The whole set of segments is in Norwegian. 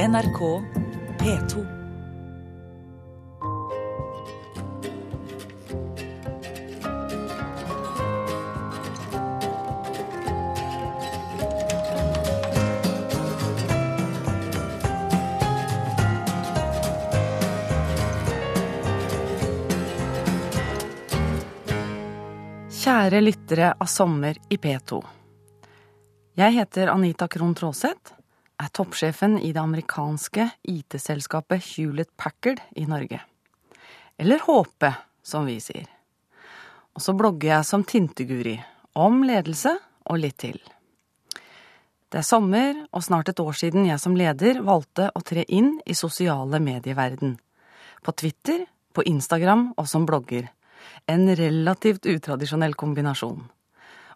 NRK P2. Kjære lyttere av Sommer i P2. Jeg heter Anita Krohn Traaseth, er toppsjefen i det amerikanske IT-selskapet Hewlett Packard i Norge. Eller HP, som vi sier. Og så blogger jeg som Tinteguri, om ledelse og litt til. Det er sommer, og snart et år siden jeg som leder valgte å tre inn i sosiale medieverden. På Twitter, på Instagram og som blogger. En relativt utradisjonell kombinasjon.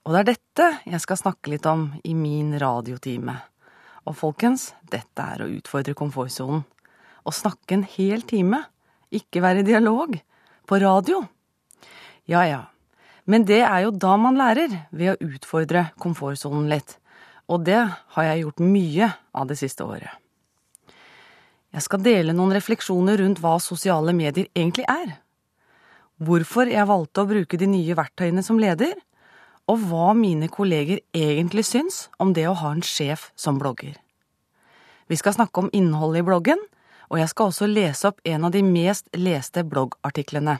Og det er dette jeg skal snakke litt om i min radiotime. Og folkens, dette er å utfordre komfortsonen. Å snakke en hel time. Ikke være i dialog. På radio. Ja ja. Men det er jo da man lærer, ved å utfordre komfortsonen litt. Og det har jeg gjort mye av det siste året. Jeg skal dele noen refleksjoner rundt hva sosiale medier egentlig er. Hvorfor jeg valgte å bruke de nye verktøyene som leder, og hva mine kolleger egentlig syns om det å ha en sjef som blogger. Vi skal snakke om innholdet i bloggen, og jeg skal også lese opp en av de mest leste bloggartiklene.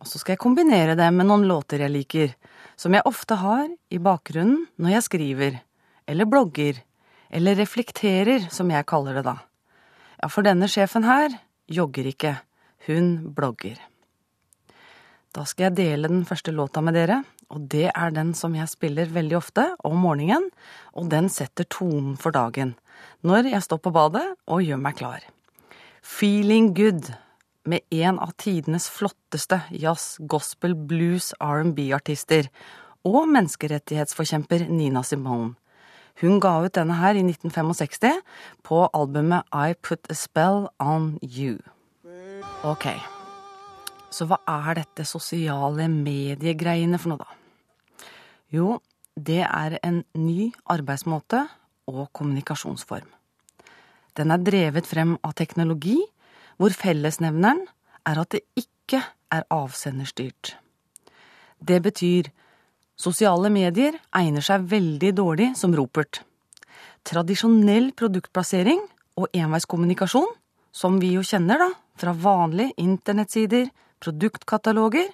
Og så skal jeg kombinere det med noen låter jeg liker, som jeg ofte har i bakgrunnen når jeg skriver, eller blogger, eller reflekterer, som jeg kaller det da. Ja, for denne sjefen her jogger ikke, hun blogger. Da skal jeg dele den første låta med dere, og det er den som jeg spiller veldig ofte om morgenen, og den setter tonen for dagen, når jeg står på badet og gjør meg klar. Feeling Good med en av tidenes flotteste jazz, gospel, blues, R&B-artister og menneskerettighetsforkjemper Nina Simone. Hun ga ut denne her i 1965 på albumet I Put a Spell On You. Ok, så hva er dette sosiale mediegreiene for noe, da? Jo, det er en ny arbeidsmåte og kommunikasjonsform. Den er drevet frem av teknologi, hvor fellesnevneren er at det ikke er avsenderstyrt. Det betyr sosiale medier egner seg veldig dårlig som ropert. Tradisjonell produktplassering og enveiskommunikasjon, som vi jo kjenner da, fra vanlige internettsider, produktkataloger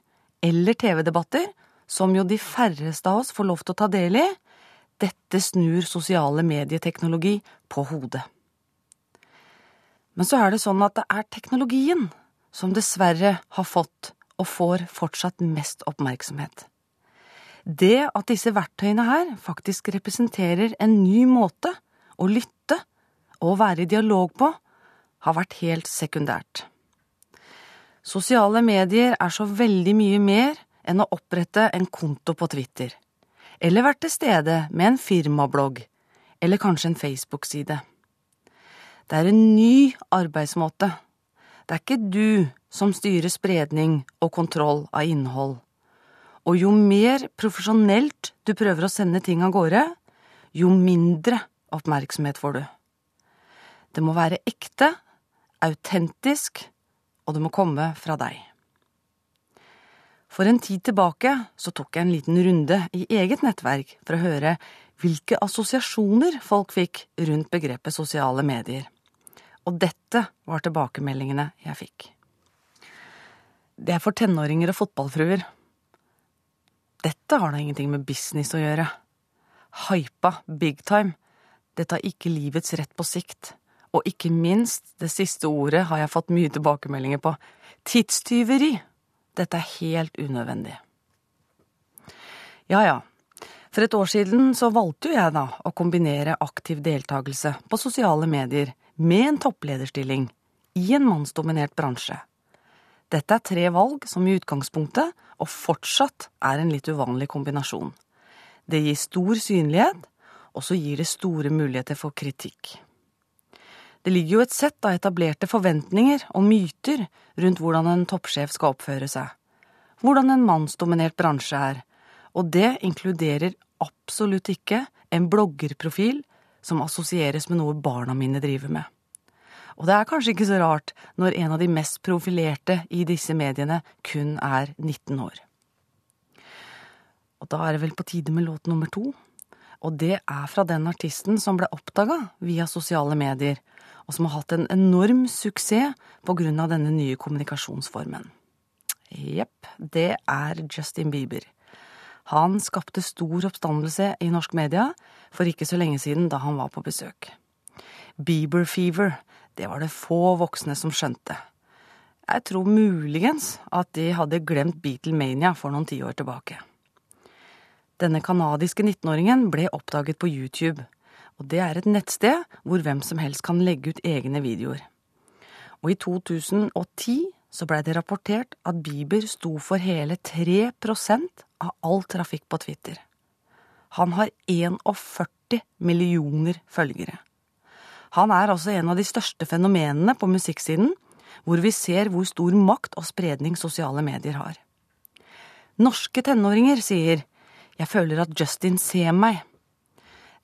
eller TV-debatter, som jo de færreste av oss får lov til å ta del i, dette snur sosiale medieteknologi på hodet. Men så er det sånn at det er teknologien som dessverre har fått og får fortsatt mest oppmerksomhet. Det at disse verktøyene her faktisk representerer en ny måte å lytte og være i dialog på, har vært helt sekundært. Sosiale medier er så veldig mye mer enn å opprette en konto på Twitter, eller vært til stede med en firmablogg, eller kanskje en Facebook-side. Det er en ny arbeidsmåte. Det er ikke du som styrer spredning og kontroll av innhold. Og jo mer profesjonelt du prøver å sende ting av gårde, jo mindre oppmerksomhet får du. Det må være ekte, autentisk, og det må komme fra deg. For en tid tilbake så tok jeg en liten runde i eget nettverk for å høre hvilke assosiasjoner folk fikk rundt begrepet sosiale medier. Og dette var tilbakemeldingene jeg fikk. Det er for tenåringer og fotballfruer. Dette har da ingenting med business å gjøre. Hypa big time. Dette har ikke livets rett på sikt. Og ikke minst, det siste ordet har jeg fått mye tilbakemeldinger på. Tidstyveri. Dette er helt unødvendig. Ja ja, for et år siden så valgte jo jeg da å kombinere aktiv deltakelse på sosiale medier med en topplederstilling i en mannsdominert bransje. Dette er tre valg som i utgangspunktet, og fortsatt, er en litt uvanlig kombinasjon. Det gir stor synlighet, og så gir det store muligheter for kritikk. Det ligger jo et sett av etablerte forventninger og myter rundt hvordan en toppsjef skal oppføre seg, hvordan en mannsdominert bransje er, og det inkluderer absolutt ikke en bloggerprofil som assosieres med noe barna mine driver med. Og det er kanskje ikke så rart når en av de mest profilerte i disse mediene kun er 19 år. Og da er det vel på tide med låt nummer to. Og det er fra den artisten som ble oppdaga via sosiale medier, og som har hatt en enorm suksess på grunn av denne nye kommunikasjonsformen. Jepp, det er Justin Bieber. Han skapte stor oppstandelse i norsk media for ikke så lenge siden da han var på besøk. Bieber fever, det var det få voksne som skjønte. Jeg tror muligens at de hadde glemt Beatlemania for noen tiår tilbake. Denne canadiske 19-åringen ble oppdaget på YouTube, og det er et nettsted hvor hvem som helst kan legge ut egne videoer. Og i 2010 så blei det rapportert at Bieber sto for hele 3% av all trafikk på Twitter. Han har 41 millioner følgere. Han er altså en av de største fenomenene på musikksiden, hvor vi ser hvor stor makt og spredning sosiale medier har. Norske tenåringer sier 'jeg føler at Justin ser meg'.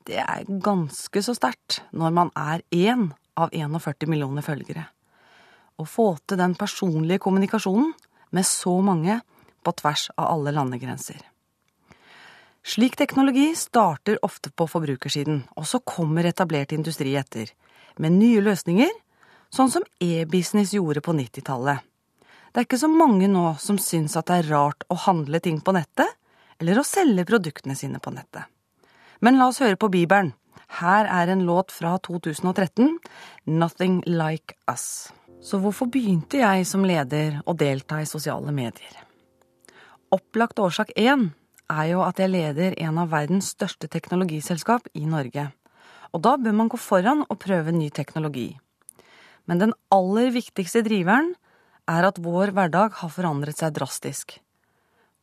Det er ganske så sterkt når man er én av 41 millioner følgere å få til den personlige kommunikasjonen med så mange på tvers av alle landegrenser. Slik teknologi starter ofte på forbrukersiden, og så kommer etablert industri etter, med nye løsninger, sånn som e-business gjorde på 90-tallet. Det er ikke så mange nå som syns at det er rart å handle ting på nettet, eller å selge produktene sine på nettet. Men la oss høre på Bibelen. Her er en låt fra 2013, Nothing Like Us. Så hvorfor begynte jeg som leder å delta i sosiale medier? Opplagt årsak én er jo at jeg leder en av verdens største teknologiselskap i Norge. Og da bør man gå foran og prøve ny teknologi. Men den aller viktigste driveren er at vår hverdag har forandret seg drastisk.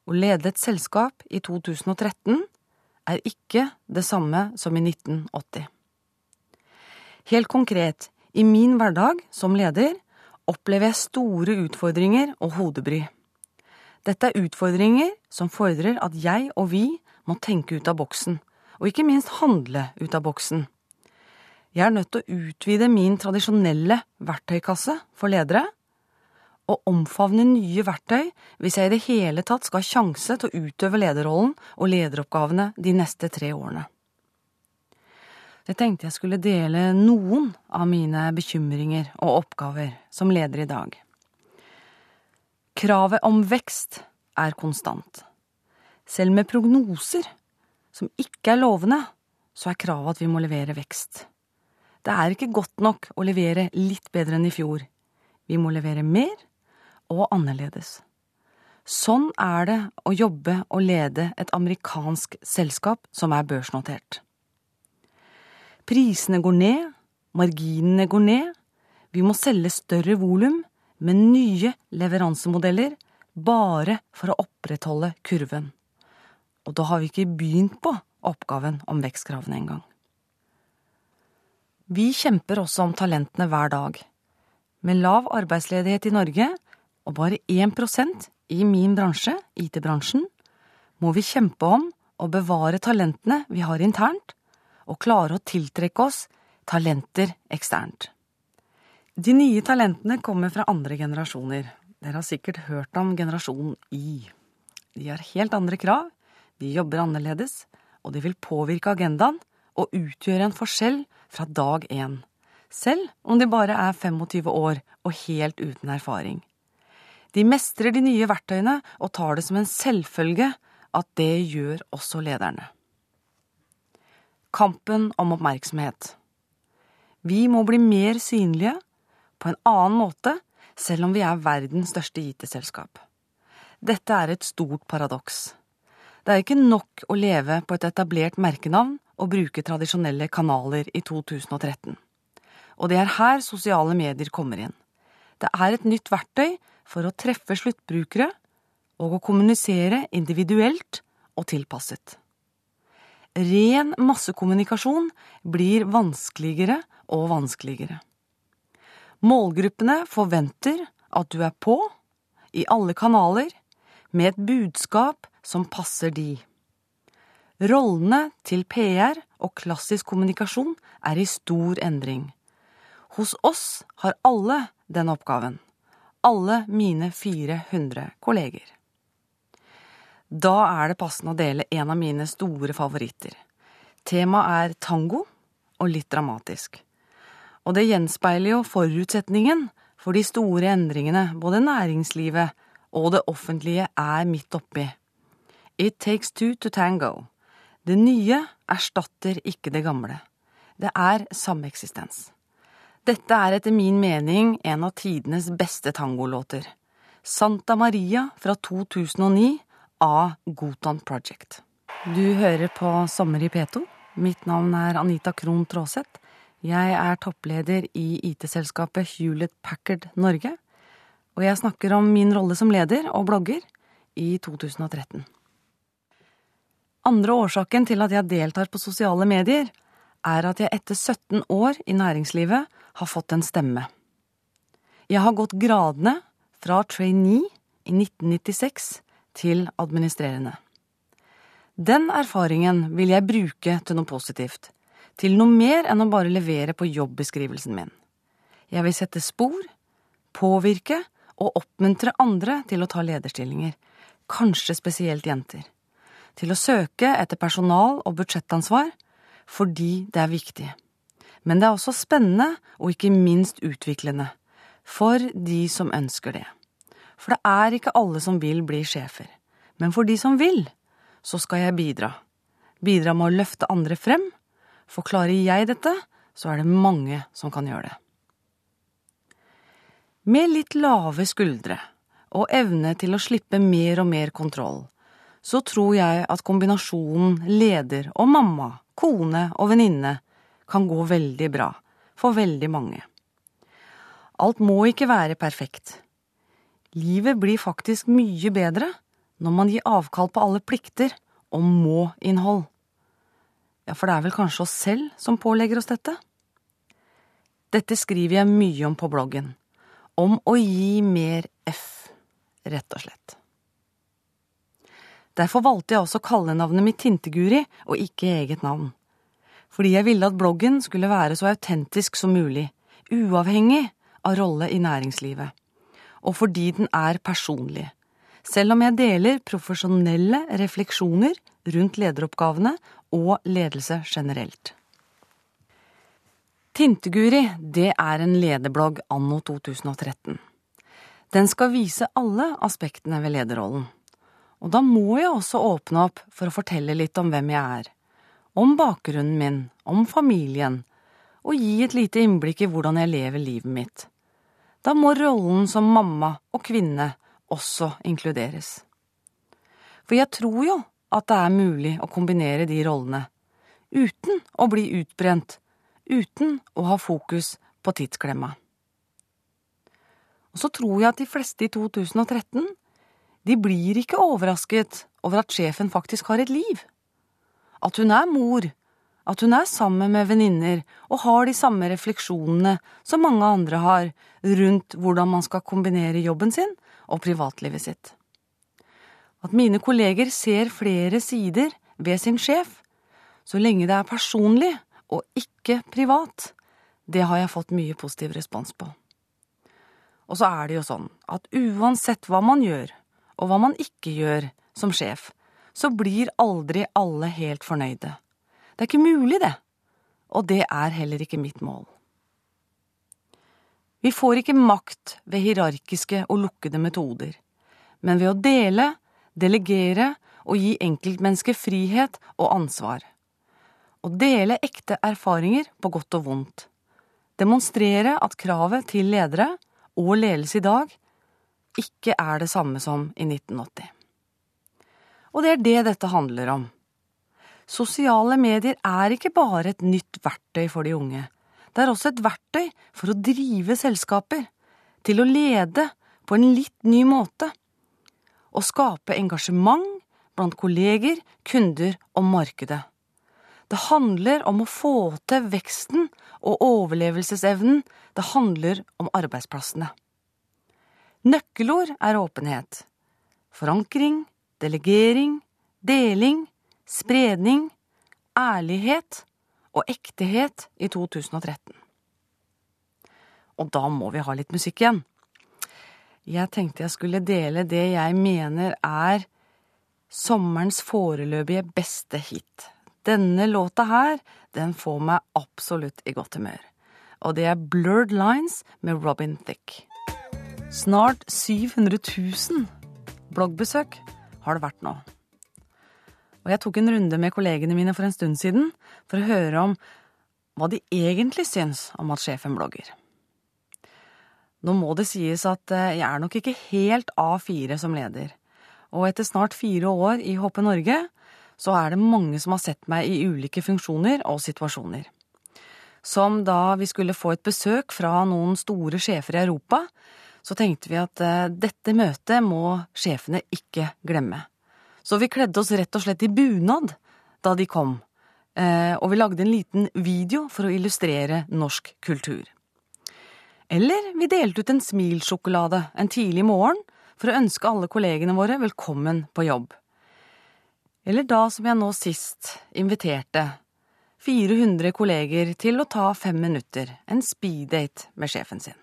Å lede et selskap i 2013 er ikke det samme som i 1980. Helt konkret, i min hverdag som leder opplever jeg store utfordringer og hodebry. Dette er utfordringer som fordrer at jeg og vi må tenke ut av boksen, og ikke minst handle ut av boksen. Jeg er nødt til å utvide min tradisjonelle verktøykasse for ledere, og omfavne nye verktøy hvis jeg i det hele tatt skal ha sjanse til å utøve lederrollen og lederoppgavene de neste tre årene. Jeg tenkte jeg skulle dele noen av mine bekymringer og oppgaver som leder i dag. Kravet om vekst er konstant. Selv med prognoser som ikke er lovende, så er kravet at vi må levere vekst. Det er ikke godt nok å levere litt bedre enn i fjor. Vi må levere mer og annerledes. Sånn er det å jobbe og lede et amerikansk selskap som er børsnotert. Prisene går ned, marginene går ned, vi må selge større volum med nye leveransemodeller bare for å opprettholde kurven. Og da har vi ikke begynt på oppgaven om vekstkravene engang. Vi kjemper også om talentene hver dag. Med lav arbeidsledighet i Norge og bare 1% i min bransje, IT-bransjen, må vi kjempe om å bevare talentene vi har internt, og klare å tiltrekke oss talenter eksternt. De nye talentene kommer fra andre generasjoner. Dere har sikkert hørt om generasjon Y. De har helt andre krav, de jobber annerledes, og de vil påvirke agendaen og utgjøre en forskjell fra dag én. Selv om de bare er 25 år og helt uten erfaring. De mestrer de nye verktøyene og tar det som en selvfølge at det gjør også lederne. Kampen om oppmerksomhet. Vi må bli mer synlige på en annen måte, selv om vi er verdens største IT-selskap. Dette er et stort paradoks. Det er ikke nok å leve på et etablert merkenavn og bruke tradisjonelle kanaler i 2013. Og det er her sosiale medier kommer inn. Det er et nytt verktøy for å treffe sluttbrukere og å kommunisere individuelt og tilpasset. Ren massekommunikasjon blir vanskeligere og vanskeligere. Målgruppene forventer at du er på, i alle kanaler, med et budskap som passer de. Rollene til PR og klassisk kommunikasjon er i stor endring. Hos oss har alle den oppgaven. Alle mine 400 kolleger. Da er det passende å dele en av mine store favoritter. Temaet er tango, og litt dramatisk. Og det gjenspeiler jo forutsetningen for de store endringene både næringslivet og det offentlige er midt oppi. It takes two to tango. Det nye erstatter ikke det gamle. Det er sameksistens. Dette er etter min mening en av tidenes beste tangolåter. Santa Maria fra 2009 av Gotan Project. Du hører på Sommer i P2. Mitt navn er Anita Krohn Traaseth. Jeg er toppleder i IT-selskapet Hewlett Packard Norge. Og jeg snakker om min rolle som leder og blogger i 2013. Andre årsaken til at jeg deltar på sosiale medier, er at jeg etter 17 år i næringslivet har fått en stemme. Jeg har gått gradene fra trainee i 1996 til administrerende. Den erfaringen vil jeg bruke til noe positivt, til noe mer enn å bare levere på jobbeskrivelsen min. Jeg vil sette spor, påvirke og oppmuntre andre til å ta lederstillinger, kanskje spesielt jenter. Til å søke etter personal og budsjettansvar fordi det er viktig. Men det er også spennende og ikke minst utviklende. For de som ønsker det. For det er ikke alle som vil bli sjefer. Men for de som vil, så skal jeg bidra. Bidra med å løfte andre frem. For klarer jeg dette, så er det mange som kan gjøre det. Med litt lave skuldre og evne til å slippe mer og mer kontroll, så tror jeg at kombinasjonen leder og mamma, kone og venninne kan gå veldig bra for veldig mange. Alt må ikke være perfekt. Livet blir faktisk mye bedre når man gir avkall på alle plikter og må-innhold. Ja, for det er vel kanskje oss selv som pålegger oss dette? Dette skriver jeg mye om på bloggen. Om å gi mer F, rett og slett. Derfor valgte jeg også kallenavnet mitt Tinteguri og ikke eget navn. Fordi jeg ville at bloggen skulle være så autentisk som mulig, uavhengig av rolle i næringslivet. Og fordi den er personlig selv om jeg deler profesjonelle refleksjoner rundt lederoppgavene og ledelse generelt. Tinteguri, det er en lederblogg anno 2013. Den skal vise alle aspektene ved lederrollen. Og da må jeg også åpne opp for å fortelle litt om hvem jeg er, om bakgrunnen min, om familien, og gi et lite innblikk i hvordan jeg lever livet mitt. Da må rollen som mamma og kvinne også inkluderes. For jeg tror jo at det er mulig å kombinere de rollene, uten å bli utbrent, uten å ha fokus på tidsklemma. Og så tror jeg at de fleste i 2013, de blir ikke overrasket over at sjefen faktisk har et liv. At hun er mor, at hun er sammen med venninner og har de samme refleksjonene som mange andre har rundt hvordan man skal kombinere jobben sin og privatlivet sitt. At mine kolleger ser flere sider ved sin sjef, så lenge det er personlig og ikke privat, det har jeg fått mye positiv respons på. Og så er det jo sånn at uansett hva man gjør, og hva man ikke gjør som sjef, så blir aldri alle helt fornøyde. Det er ikke mulig, det. Og det er heller ikke mitt mål. Vi får ikke makt ved hierarkiske og lukkede metoder, men ved å dele, delegere og gi enkeltmennesket frihet og ansvar. Å dele ekte erfaringer på godt og vondt. Demonstrere at kravet til ledere og ledelse i dag ikke er det samme som i 1980. Og det er det dette handler om. Sosiale medier er ikke bare et nytt verktøy for de unge det er også et verktøy for å drive selskaper, til å lede på en litt ny måte, og skape engasjement blant kolleger, kunder og markedet. Det handler om å få til veksten og overlevelsesevnen, det handler om arbeidsplassene. Nøkkelord er åpenhet, forankring, delegering, deling, spredning, ærlighet og ektehet i 2013. Og da må vi ha litt musikk igjen. Jeg tenkte jeg skulle dele det jeg mener er sommerens foreløpige beste hit. Denne låta her, den får meg absolutt i godt humør. Og det er Blurred Lines med Robin Thicke. Snart 700 000 bloggbesøk har det vært nå. Og jeg tok en runde med kollegene mine for en stund siden for å høre om hva de egentlig syns om at sjefen blogger. Nå må det sies at eh, jeg er nok ikke helt A4 som leder, og etter snart fire år i Hoppe Norge, så er det mange som har sett meg i ulike funksjoner og situasjoner. Som da vi skulle få et besøk fra noen store sjefer i Europa, så tenkte vi at eh, dette møtet må sjefene ikke glemme. Så vi kledde oss rett og slett i bunad da de kom, eh, og vi lagde en liten video for å illustrere norsk kultur. Eller vi delte ut en smilsjokolade en tidlig morgen for å ønske alle kollegene våre velkommen på jobb. Eller da som jeg nå sist inviterte 400 kolleger til å ta fem minutter, en speeddate med sjefen sin.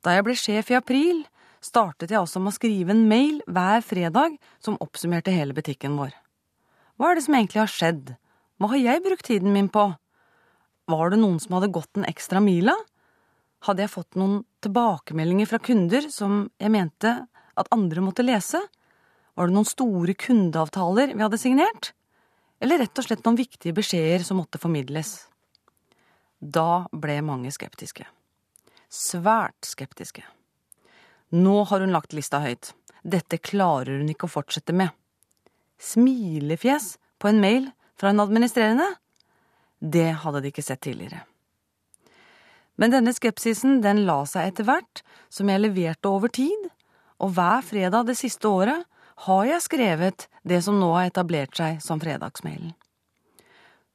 Da jeg ble sjef i april, startet jeg også med å skrive en mail hver fredag som oppsummerte hele butikken vår. Hva er det som egentlig har skjedd? Hva har jeg brukt tiden min på? Var det noen som hadde gått den ekstra mila? Hadde jeg fått noen tilbakemeldinger fra kunder som jeg mente at andre måtte lese? Var det noen store kundeavtaler vi hadde signert? Eller rett og slett noen viktige beskjeder som måtte formidles? Da ble mange skeptiske. Svært skeptiske. Nå har hun lagt lista høyt. Dette klarer hun ikke å fortsette med. Smilefjes på en mail fra en administrerende? Det hadde de ikke sett tidligere. Men denne skepsisen den la seg etter hvert som jeg leverte over tid, og hver fredag det siste året har jeg skrevet det som nå har etablert seg som fredagsmailen.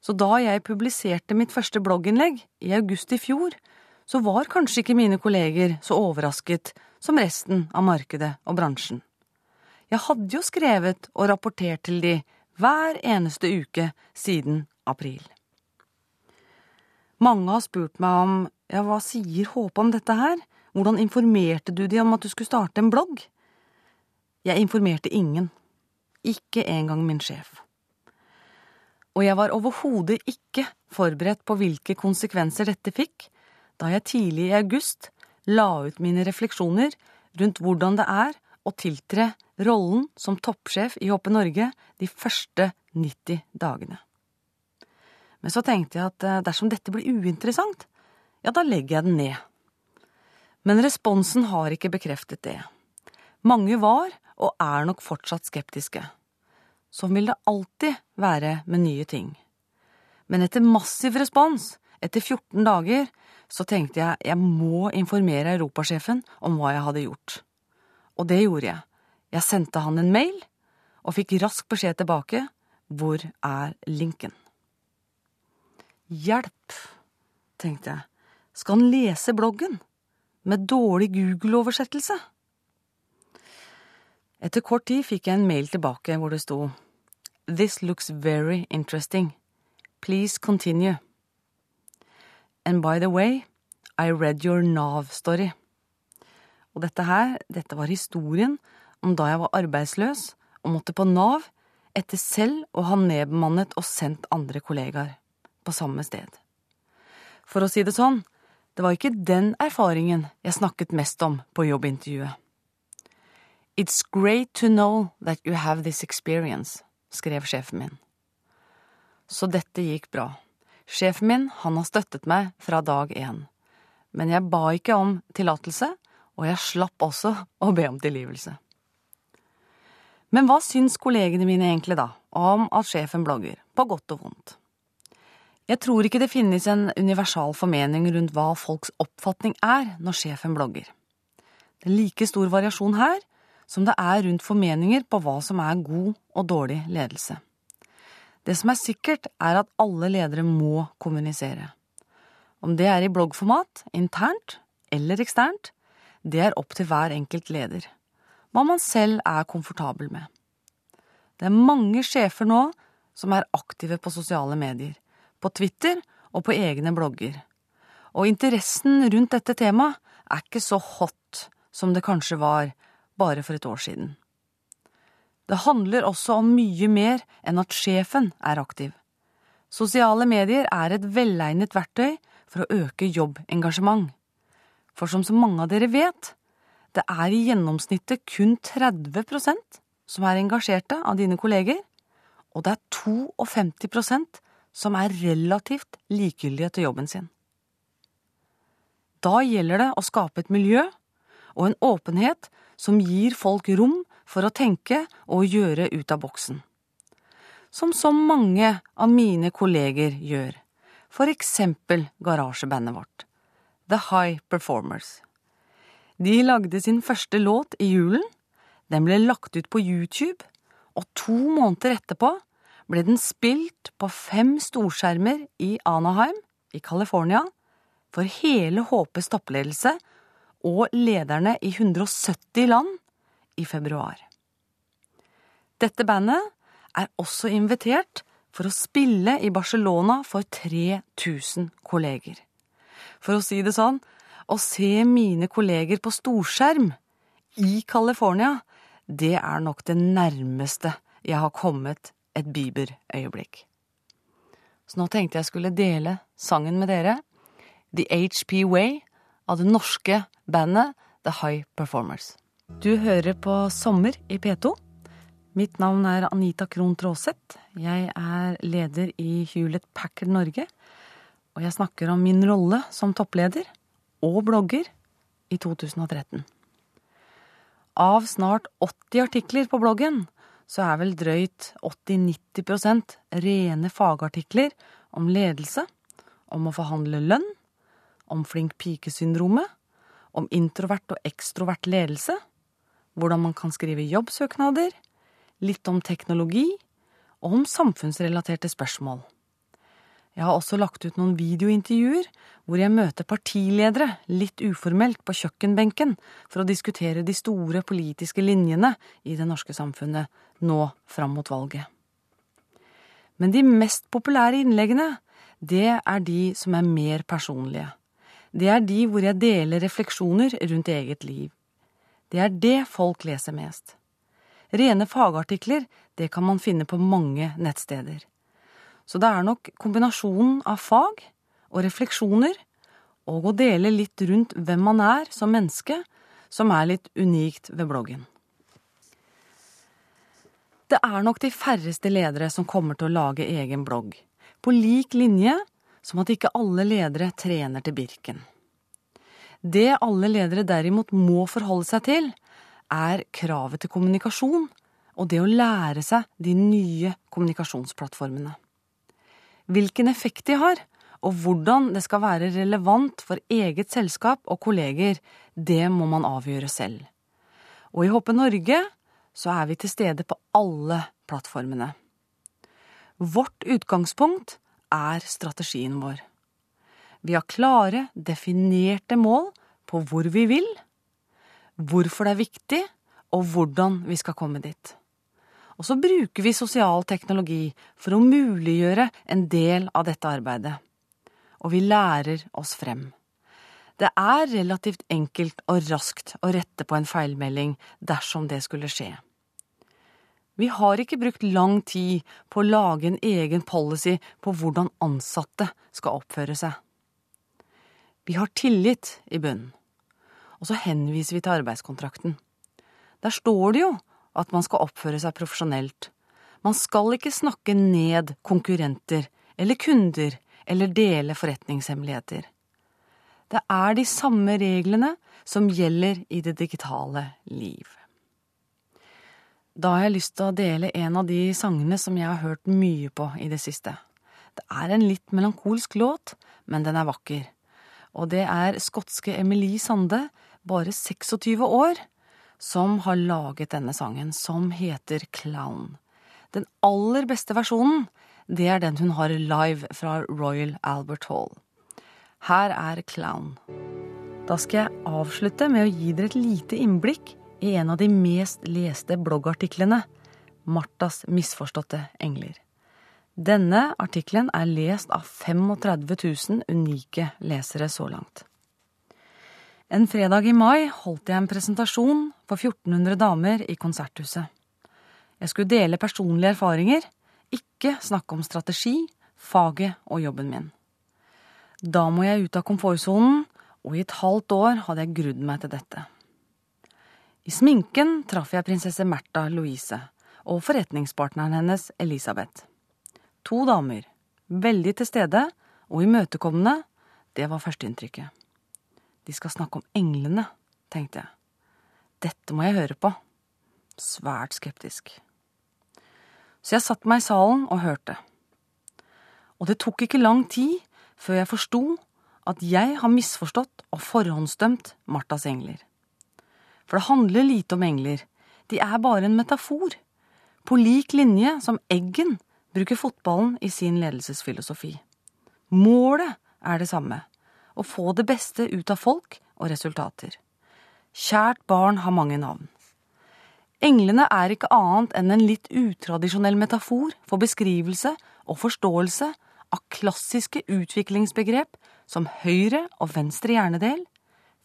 Så da jeg publiserte mitt første blogginnlegg i august i fjor, så var kanskje ikke mine kolleger så overrasket som resten av markedet og bransjen. Jeg hadde jo skrevet og rapportert til de hver eneste uke siden april. Mange har spurt meg om ja, hva sier Håpe om dette her, hvordan informerte du de om at du skulle starte en blogg? Jeg informerte ingen, ikke engang min sjef. Og jeg var overhodet ikke forberedt på hvilke konsekvenser dette fikk da jeg tidlig i august la ut mine refleksjoner rundt hvordan det er å tiltre rollen som toppsjef i Hoppe Norge de første 90 dagene. Men så tenkte jeg at eh, dersom dette blir uinteressant, ja, da legger jeg den ned. Men responsen har ikke bekreftet det. Mange var, og er nok fortsatt skeptiske. Sånn vil det alltid være med nye ting. Men etter massiv respons, etter 14 dager, så tenkte jeg jeg må informere europasjefen om hva jeg hadde gjort. Og det gjorde jeg. Jeg sendte han en mail, og fikk rask beskjed tilbake. Hvor er linken? Hjelp, tenkte jeg. Skal han lese bloggen? Med dårlig Google-oversettelse? Etter kort tid fikk jeg en mail tilbake hvor det sto This looks very interesting. Please continue. And by the way, I read your Nav-story. Og dette her, dette var historien om da jeg var arbeidsløs og måtte på Nav etter selv å ha nedbemannet og sendt andre kollegaer på samme sted. For å si det sånn, det var ikke den erfaringen jeg snakket mest om på jobbintervjuet. It's great to know that you have this experience, skrev sjefen min. Så dette gikk bra. Sjefen min, han har støttet meg fra dag én. Men jeg ba ikke om tillatelse, og jeg slapp også å be om tilgivelse. Men hva syns kollegene mine egentlig da, om at sjefen blogger, på godt og vondt? Jeg tror ikke det finnes en universal formening rundt hva folks oppfatning er når sjefen blogger. Det er like stor variasjon her som det er rundt formeninger på hva som er god og dårlig ledelse. Det som er sikkert, er at alle ledere må kommunisere. Om det er i bloggformat, internt eller eksternt, det er opp til hver enkelt leder. Hva man selv er komfortabel med. Det er mange sjefer nå som er aktive på sosiale medier, på Twitter og på egne blogger. Og interessen rundt dette temaet er ikke så hot som det kanskje var bare for et år siden. Det handler også om mye mer enn at sjefen er aktiv. Sosiale medier er et velegnet verktøy for å øke jobbengasjement. For som så mange av dere vet, det er i gjennomsnittet kun 30% som er engasjerte av dine kolleger, og det er 52% som er relativt likegyldige til jobben sin. Da gjelder det å skape et miljø og en åpenhet som gir folk rom for å tenke og gjøre ut av boksen. Som så mange av mine kolleger gjør, for eksempel garasjebandet vårt, The High Performers. De lagde sin første låt i julen, den ble lagt ut på YouTube, og to måneder etterpå ble den spilt på fem storskjermer i Anaheim i California for hele HPs toppledelse og lederne i 170 land i februar. Dette bandet er også invitert for å spille i Barcelona for 3000 kolleger. For å si det sånn, å se mine kolleger på storskjerm i California, det er nok det nærmeste jeg har kommet et Bieber-øyeblikk. Så nå tenkte jeg skulle dele sangen med dere, The HP Way av det norske bandet The High Performers. Du hører på Sommer i P2. Mitt navn er Anita Krohn Traaseth. Jeg er leder i Hewlett Packard Norge. Og jeg snakker om min rolle som toppleder og blogger i 2013. Av snart 80 artikler på bloggen så er vel drøyt 80-90% rene fagartikler om ledelse, om å forhandle lønn, om flink pike-syndromet, om introvert og ekstrovert ledelse, hvordan man kan skrive jobbsøknader, litt om teknologi og om samfunnsrelaterte spørsmål. Jeg har også lagt ut noen videointervjuer hvor jeg møter partiledere litt uformelt på kjøkkenbenken for å diskutere de store politiske linjene i det norske samfunnet nå fram mot valget. Men de mest populære innleggene, det er de som er mer personlige. Det er de hvor jeg deler refleksjoner rundt eget liv. Det er det folk leser mest. Rene fagartikler, det kan man finne på mange nettsteder. Så det er nok kombinasjonen av fag og refleksjoner og å dele litt rundt hvem man er som menneske, som er litt unikt ved bloggen. Det er nok de færreste ledere som kommer til å lage egen blogg, på lik linje som at ikke alle ledere trener til Birken. Det alle ledere derimot må forholde seg til, er kravet til kommunikasjon og det å lære seg de nye kommunikasjonsplattformene. Hvilken effekt de har, og hvordan det skal være relevant for eget selskap og kolleger, det må man avgjøre selv. Og i HP Norge så er vi til stede på alle plattformene. Vårt utgangspunkt er strategien vår. Vi har klare, definerte mål på hvor vi vil, hvorfor det er viktig, og hvordan vi skal komme dit. Og så bruker vi sosial teknologi for å muliggjøre en del av dette arbeidet. Og vi lærer oss frem. Det er relativt enkelt og raskt å rette på en feilmelding dersom det skulle skje. Vi har ikke brukt lang tid på å lage en egen policy på hvordan ansatte skal oppføre seg. Vi har tillit i bunnen. Og så henviser vi til arbeidskontrakten. Der står det jo at man skal oppføre seg profesjonelt. Man skal ikke snakke ned konkurrenter eller kunder eller dele forretningshemmeligheter. Det er de samme reglene som gjelder i det digitale liv. Da har jeg lyst til å dele en av de sangene som jeg har hørt mye på i det siste. Det er en litt melankolsk låt, men den er vakker. Og det er skotske Emilie Sande, bare 26 år, som har laget denne sangen, som heter Clown. Den aller beste versjonen, det er den hun har live fra Royal Albert Hall. Her er Clown. Da skal jeg avslutte med å gi dere et lite innblikk i en av de mest leste bloggartiklene, Martas misforståtte engler. Denne artikkelen er lest av 35 000 unike lesere så langt. En fredag i mai holdt jeg en presentasjon for 1400 damer i Konserthuset. Jeg skulle dele personlige erfaringer, ikke snakke om strategi, faget og jobben min. Da må jeg ut av komfortsonen, og i et halvt år hadde jeg grudd meg til dette. I sminken traff jeg prinsesse Märtha Louise og forretningspartneren hennes Elisabeth. To damer, veldig til stede og imøtekommende, det var førsteinntrykket. De skal snakke om englene, tenkte jeg. Dette må jeg høre på. Svært skeptisk. Så jeg satte meg i salen og hørte. Og det tok ikke lang tid før jeg forsto at jeg har misforstått og forhåndsdømt Martas engler. For det handler lite om engler. De er bare en metafor. På lik linje som Eggen bruker fotballen i sin ledelsesfilosofi. Målet er det samme å få det beste ut av folk og resultater. Kjært barn har mange navn. Englene er ikke annet enn en litt utradisjonell metafor for beskrivelse og forståelse av klassiske utviklingsbegrep som høyre og venstre hjernedel,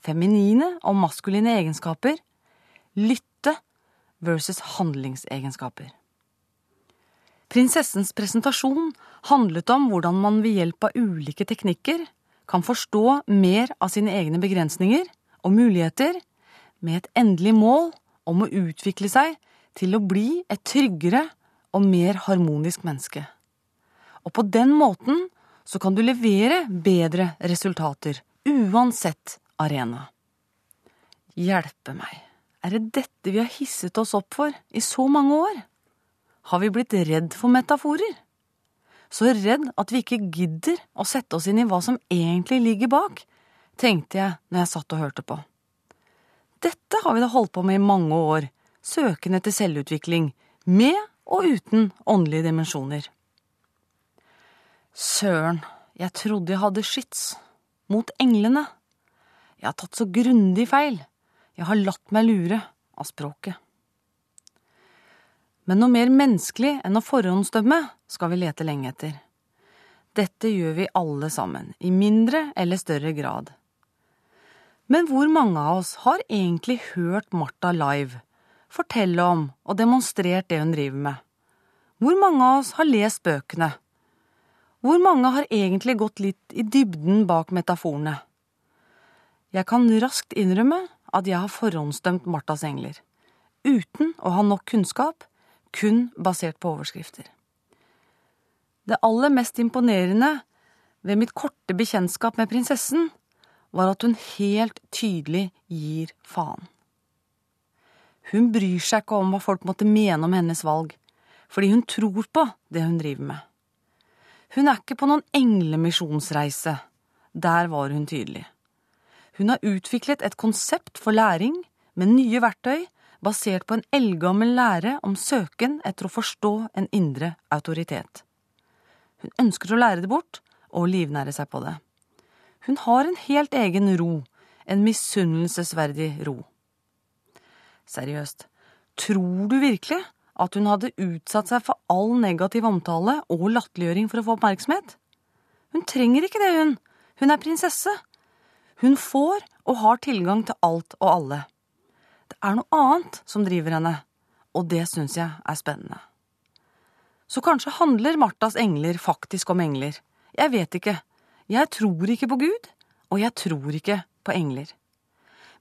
feminine og maskuline egenskaper, lytte versus handlingsegenskaper. Prinsessens presentasjon handlet om hvordan man ved hjelp av ulike teknikker kan forstå mer av sine egne begrensninger og muligheter med et endelig mål om å utvikle seg til å bli et tryggere og mer harmonisk menneske. Og på den måten så kan du levere bedre resultater, uansett arena. Hjelpe meg, er det dette vi har hisset oss opp for i så mange år? Har vi blitt redd for metaforer. Så redd at vi ikke gidder å sette oss inn i hva som egentlig ligger bak, tenkte jeg når jeg satt og hørte på. Dette har vi da holdt på med i mange år, søken etter selvutvikling, med og uten åndelige dimensjoner. Søren, jeg trodde jeg hadde skyts. Mot englene. Jeg har tatt så grundig feil. Jeg har latt meg lure av språket. Men noe mer menneskelig enn å forhåndsdømme skal vi lete lenge etter. Dette gjør vi alle sammen, i mindre eller større grad. Men hvor mange av oss har egentlig hørt Martha live, fortelle om og demonstrert det hun driver med? Hvor mange av oss har lest bøkene? Hvor mange har egentlig gått litt i dybden bak metaforene? Jeg kan raskt innrømme at jeg har forhåndsdømt Martas engler, uten å ha nok kunnskap kun basert på overskrifter. Det aller mest imponerende ved mitt korte bekjentskap med prinsessen var at hun helt tydelig gir faen. Hun bryr seg ikke om hva folk måtte mene om hennes valg, fordi hun tror på det hun driver med. Hun er ikke på noen englemisjonsreise. Der var hun tydelig. Hun har utviklet et konsept for læring med nye verktøy basert på en eldgammel lære om søken etter å forstå en indre autoritet. Hun ønsker å lære det bort og livnære seg på det. Hun har en helt egen ro, en misunnelsesverdig ro. Seriøst, tror du virkelig at hun hadde utsatt seg for all negativ omtale og latterliggjøring for å få oppmerksomhet? Hun trenger ikke det, hun. Hun er prinsesse. Hun får og har tilgang til alt og alle. Er noe annet som driver henne, og det syns jeg er spennende. Så kanskje handler Martas engler faktisk om engler. Jeg vet ikke. Jeg tror ikke på Gud, og jeg tror ikke på engler.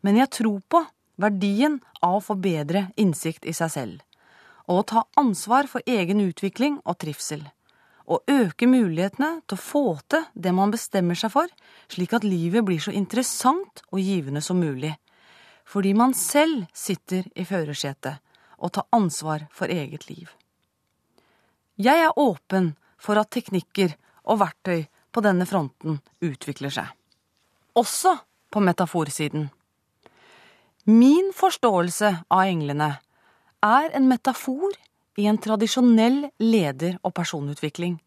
Men jeg tror på verdien av å få bedre innsikt i seg selv, og å ta ansvar for egen utvikling og trivsel, og øke mulighetene til å få til det man bestemmer seg for, slik at livet blir så interessant og givende som mulig, fordi man selv sitter i førersetet og tar ansvar for eget liv. Jeg er åpen for at teknikker og verktøy på denne fronten utvikler seg. Også på metaforsiden. Min forståelse av englene er en metafor i en tradisjonell leder- og personutvikling,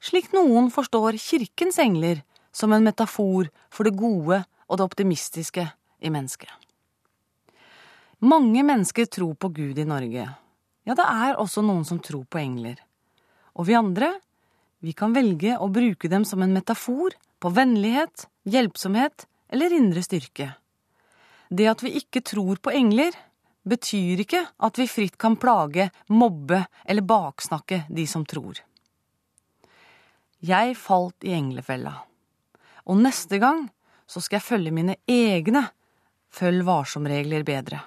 slik noen forstår Kirkens engler som en metafor for det gode og det optimistiske i mennesket. Mange mennesker tror på Gud i Norge. Ja, det er også noen som tror på engler. Og vi andre, vi kan velge å bruke dem som en metafor på vennlighet, hjelpsomhet eller indre styrke. Det at vi ikke tror på engler, betyr ikke at vi fritt kan plage, mobbe eller baksnakke de som tror. Jeg falt i englefella, og neste gang så skal jeg følge mine egne følg varsom-regler bedre.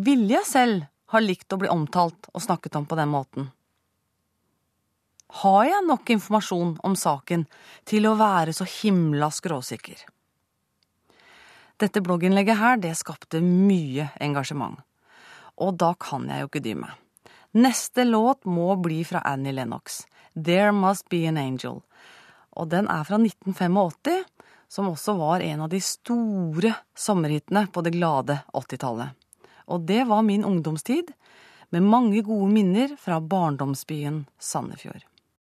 Ville jeg selv ha likt å bli omtalt og snakket om på den måten? Har jeg nok informasjon om saken til å være så himla skråsikker? Dette blogginnlegget her, det skapte mye engasjement. Og da kan jeg jo ikke dy meg. Neste låt må bli fra Annie Lennox, There Must Be An Angel. Og den er fra 1985, som også var en av de store sommerhitene på det glade 80-tallet. Og det var min ungdomstid, med mange gode minner fra barndomsbyen Sandefjord.